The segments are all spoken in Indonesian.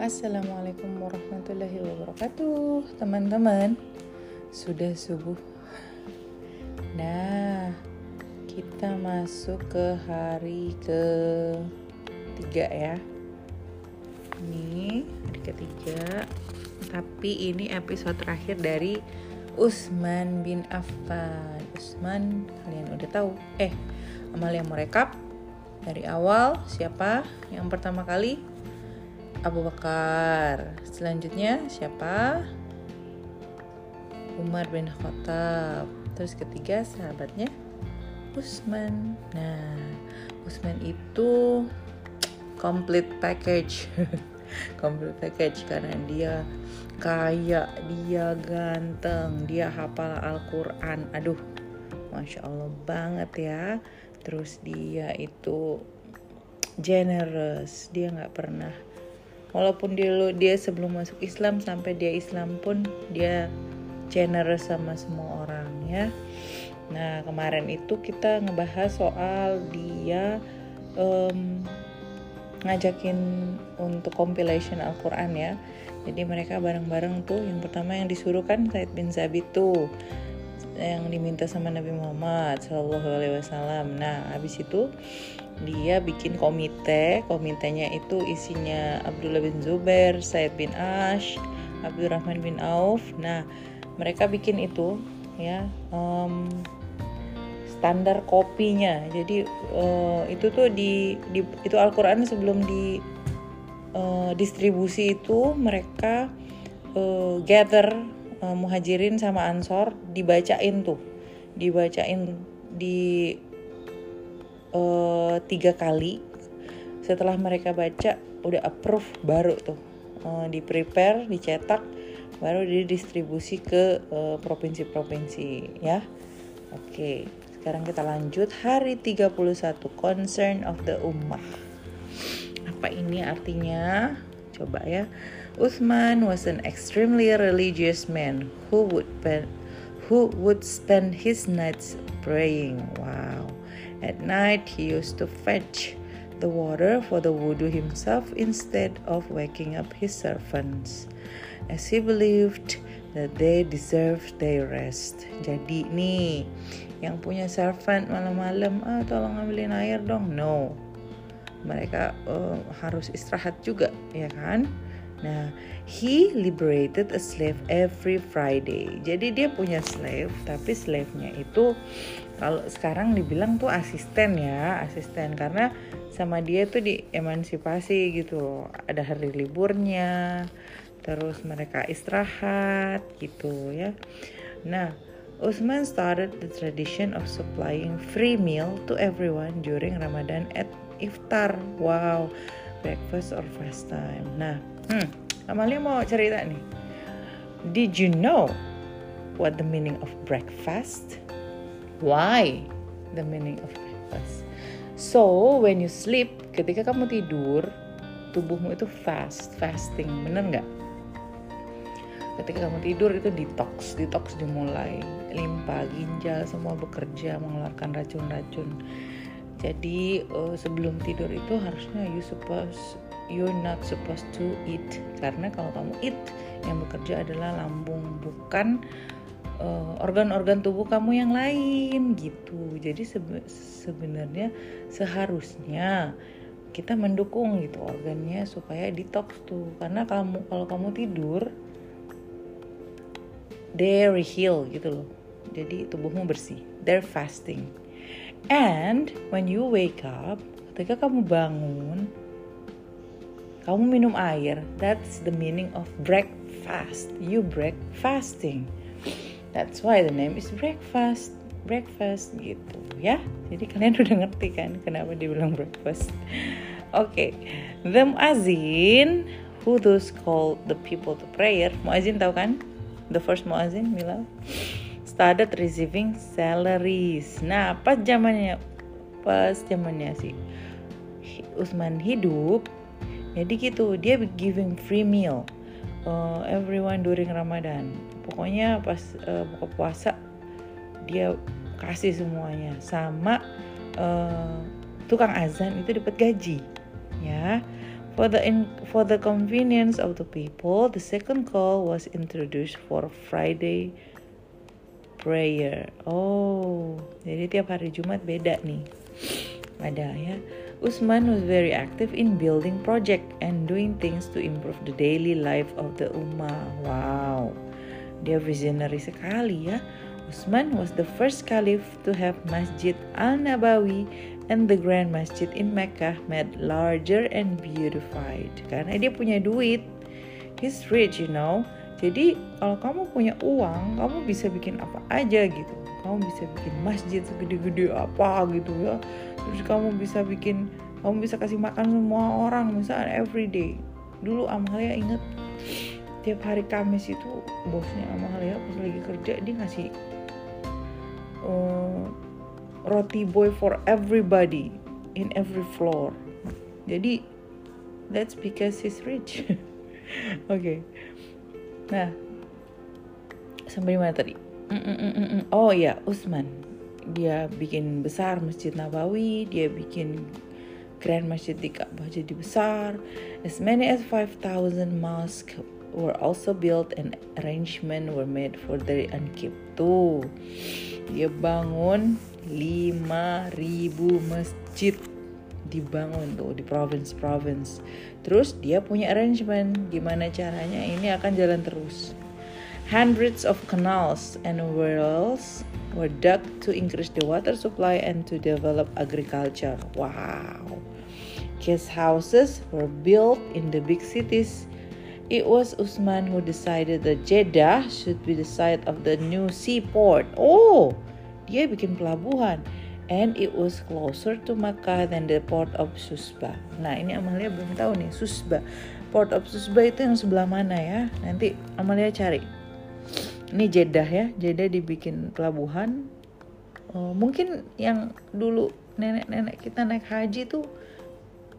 Assalamualaikum warahmatullahi wabarakatuh Teman-teman. Sudah subuh. Nah Kita masuk ke hari ke Tiga ya. Ini hari ketiga Tapi ini episode terakhir dari Usman bin Affan. Usman kalian udah tahu. Eh Amalia mau rekap dari awal siapa yang pertama kali Abu Bakar. Selanjutnya siapa? Umar bin Khattab. Terus ketiga sahabatnya Usman. Nah, Usman itu complete package. complete package karena dia kaya, dia ganteng, dia hafal Al-Qur'an. Aduh, Masya Allah banget ya. Terus dia itu generous, dia nggak pernah walaupun dia dia sebelum masuk Islam sampai dia Islam pun dia generous sama semua orang ya. Nah kemarin itu kita ngebahas soal dia um, ngajakin untuk compilation Al-Quran ya. Jadi mereka bareng-bareng tuh yang pertama yang disuruh kan Said bin Zabit tuh yang diminta sama Nabi Muhammad Shallallahu Alaihi Wasallam. Nah, habis itu dia bikin komite, komitenya itu isinya Abdullah bin Zubair, Said bin Ash, Abdurrahman bin Auf. Nah, mereka bikin itu ya um, standar kopinya. Jadi uh, itu tuh di, di itu Al-Qur'an sebelum di uh, distribusi itu mereka uh, gather uh, muhajirin sama ansor dibacain tuh. Dibacain di uh, tiga kali. Setelah mereka baca udah approve baru tuh. Uh, di prepare dicetak baru didistribusi ke provinsi-provinsi uh, ya. Oke okay. sekarang kita lanjut. Hari 31 concern of the ummah. Apa ini artinya coba ya Uthman was an extremely religious man who would spend, who would spend his nights praying. Wow. At night he used to fetch the water for the wudu himself instead of waking up his servants, as he believed that they deserved their rest. Jadi nih, yang punya servant malam-malam, ah tolong ambilin air dong. No, mereka uh, harus istirahat juga, ya kan? Nah, he liberated a slave every Friday. Jadi dia punya slave, tapi slave-nya itu kalau sekarang dibilang tuh asisten ya, asisten karena sama dia tuh diemansipasi gitu. Ada hari liburnya, terus mereka istirahat gitu ya. Nah, Usman started the tradition of supplying free meal to everyone during Ramadan at iftar. Wow, breakfast or fast time. Nah, Hmm, Amalia mau cerita nih. Did you know what the meaning of breakfast? Why the meaning of breakfast? So, when you sleep, ketika kamu tidur, tubuhmu itu fast, fasting, bener nggak? Ketika kamu tidur itu detox, detox dimulai, limpa, ginjal semua bekerja mengeluarkan racun-racun. Jadi uh, sebelum tidur itu harusnya you suppose you're not supposed to eat. Karena kalau kamu eat yang bekerja adalah lambung bukan uh, organ-organ tubuh kamu yang lain gitu. Jadi sebe sebenarnya seharusnya kita mendukung gitu organnya supaya detox tuh. Karena kamu kalau kamu tidur they heal gitu loh. Jadi tubuhmu bersih. They're fasting and when you wake up ketika kamu bangun kamu minum air, that's the meaning of breakfast. You break fasting. That's why the name is breakfast. Breakfast gitu ya. Jadi kalian udah ngerti kan kenapa dibilang breakfast. Oke, okay. the muazin who those call the people to prayer. Muazin tahu kan? The first muazin, Mila started receiving salaries. Nah, pas zamannya pas zamannya si Usman hidup, jadi gitu dia giving free meal uh, everyone during Ramadan. Pokoknya pas uh, buka puasa dia kasih semuanya. Sama uh, tukang azan itu dapat gaji ya. For the in, for the convenience of the people, the second call was introduced for Friday prayer. Oh, jadi tiap hari Jumat beda nih. Ada ya. Usman was very active in building project and doing things to improve the daily life of the ummah. Wow. Dia visionary sekali ya. Usman was the first caliph to have Masjid Al-Nabawi and the Grand Masjid in Mecca made larger and beautified. Karena dia punya duit. He's rich, you know. Jadi kalau kamu punya uang, kamu bisa bikin apa aja gitu. Kamu bisa bikin masjid segede-gede apa gitu ya. Terus kamu bisa bikin, kamu bisa kasih makan semua orang misalnya every day. Dulu Amalia inget tiap hari Kamis itu bosnya Amalia pas lagi kerja dia ngasih uh, roti boy for everybody in every floor. Jadi that's because he's rich. Oke. okay. Nah, sampai mana tadi? Mm -mm -mm. Oh ya, Usman. Dia bikin besar Masjid Nabawi, dia bikin Grand Masjid di Ka'bah jadi besar. As many as 5,000 mosques were also built and arrangement were made for their upkeep. Tuh, dia bangun 5000 masjid dibangun tuh di province-province. Terus dia punya arrangement gimana caranya ini akan jalan terus. Hundreds of canals and wells were dug to increase the water supply and to develop agriculture. Wow. Guest houses were built in the big cities. It was Usman who decided that Jeddah should be the site of the new seaport. Oh, dia bikin pelabuhan and it was closer to Makkah than the port of Susba. Nah ini Amalia belum tahu nih Susba. Port of Susba itu yang sebelah mana ya? Nanti Amalia cari. Ini Jeddah ya, Jeddah dibikin pelabuhan. Oh, mungkin yang dulu nenek-nenek kita naik haji tuh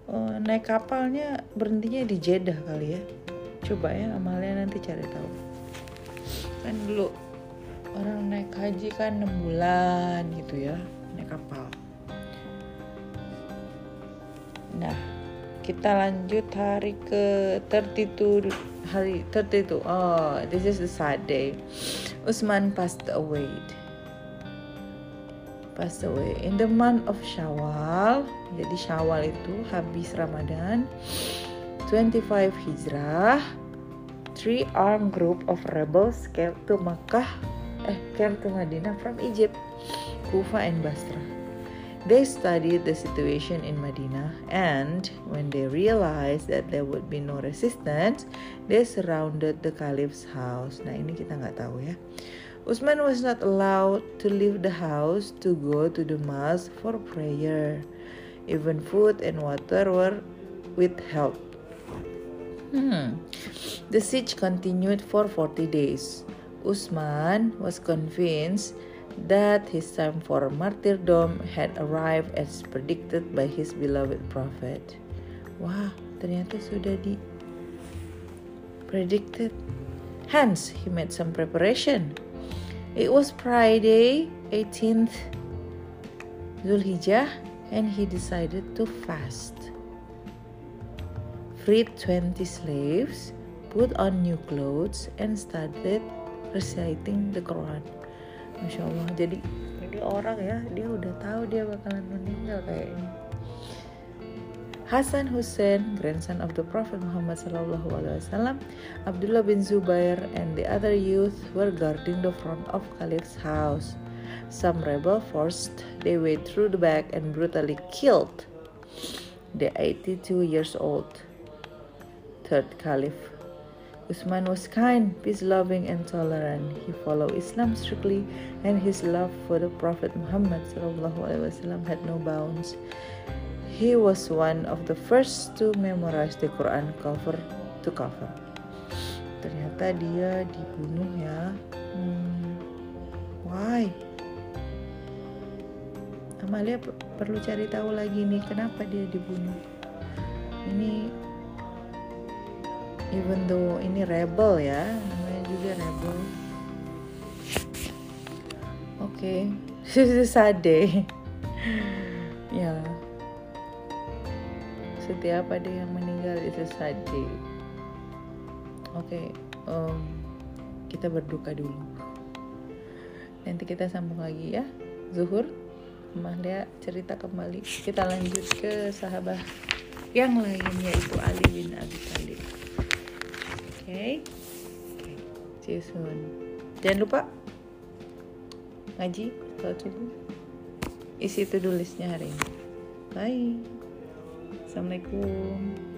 oh, naik kapalnya berhentinya di Jeddah kali ya. Coba ya Amalia nanti cari tahu. Kan dulu orang naik haji kan 6 bulan gitu ya naik kapal. Nah kita lanjut hari ke 32 hari 32 oh this is the sad day. Usman passed away. Passed away. In the month of Shawwal jadi Shawwal itu habis Ramadan 25 Hijrah three armed group of rebels came to Makkah eh, came to Medina from Egypt, Kufa and Basra. They studied the situation in Medina and when they realized that there would be no resistance, they surrounded the caliph's house. Nah ini kita nggak tahu ya. Usman was not allowed to leave the house to go to the mosque for prayer. Even food and water were withheld. Hmm. The siege continued for 40 days. Usman was convinced that his time for martyrdom had arrived as predicted by his beloved prophet. Wah, ternyata sudah di predicted. Hence, he made some preparation. It was Friday, 18th Zulhijjah, and he decided to fast. Freed 20 slaves, put on new clothes, and started reciting the Quran Masya Allah. Jadi ini orang ya dia udah tahu dia bakalan meninggal kayaknya. Hasan Hussein, grandson of the Prophet Muhammad Wasallam, Abdullah bin Zubair, and the other youth were guarding the front of Caliph's house. Some rebel forced their way through the back and brutally killed the 82 years old third caliph Usman was kind, peace loving, and tolerant. He followed Islam strictly, and his love for the Prophet Muhammad wasallam had no bounds. He was one of the first to memorize the Quran cover to cover. Ternyata dia dibunuh ya. Hmm, why? Amalia perlu cari tahu lagi nih kenapa dia dibunuh. Ini even though ini rebel ya namanya juga rebel. Oke okay. sade ya. Setiap ada yang meninggal itu sedih oke okay, um, kita berduka dulu. Nanti kita sambung lagi ya zuhur. Mahlia cerita kembali. Kita lanjut ke sahabat yang lain yaitu Ali bin Abi Thalib okay? okay. see you soon jangan lupa ngaji kalau isi to do listnya hari ini bye assalamualaikum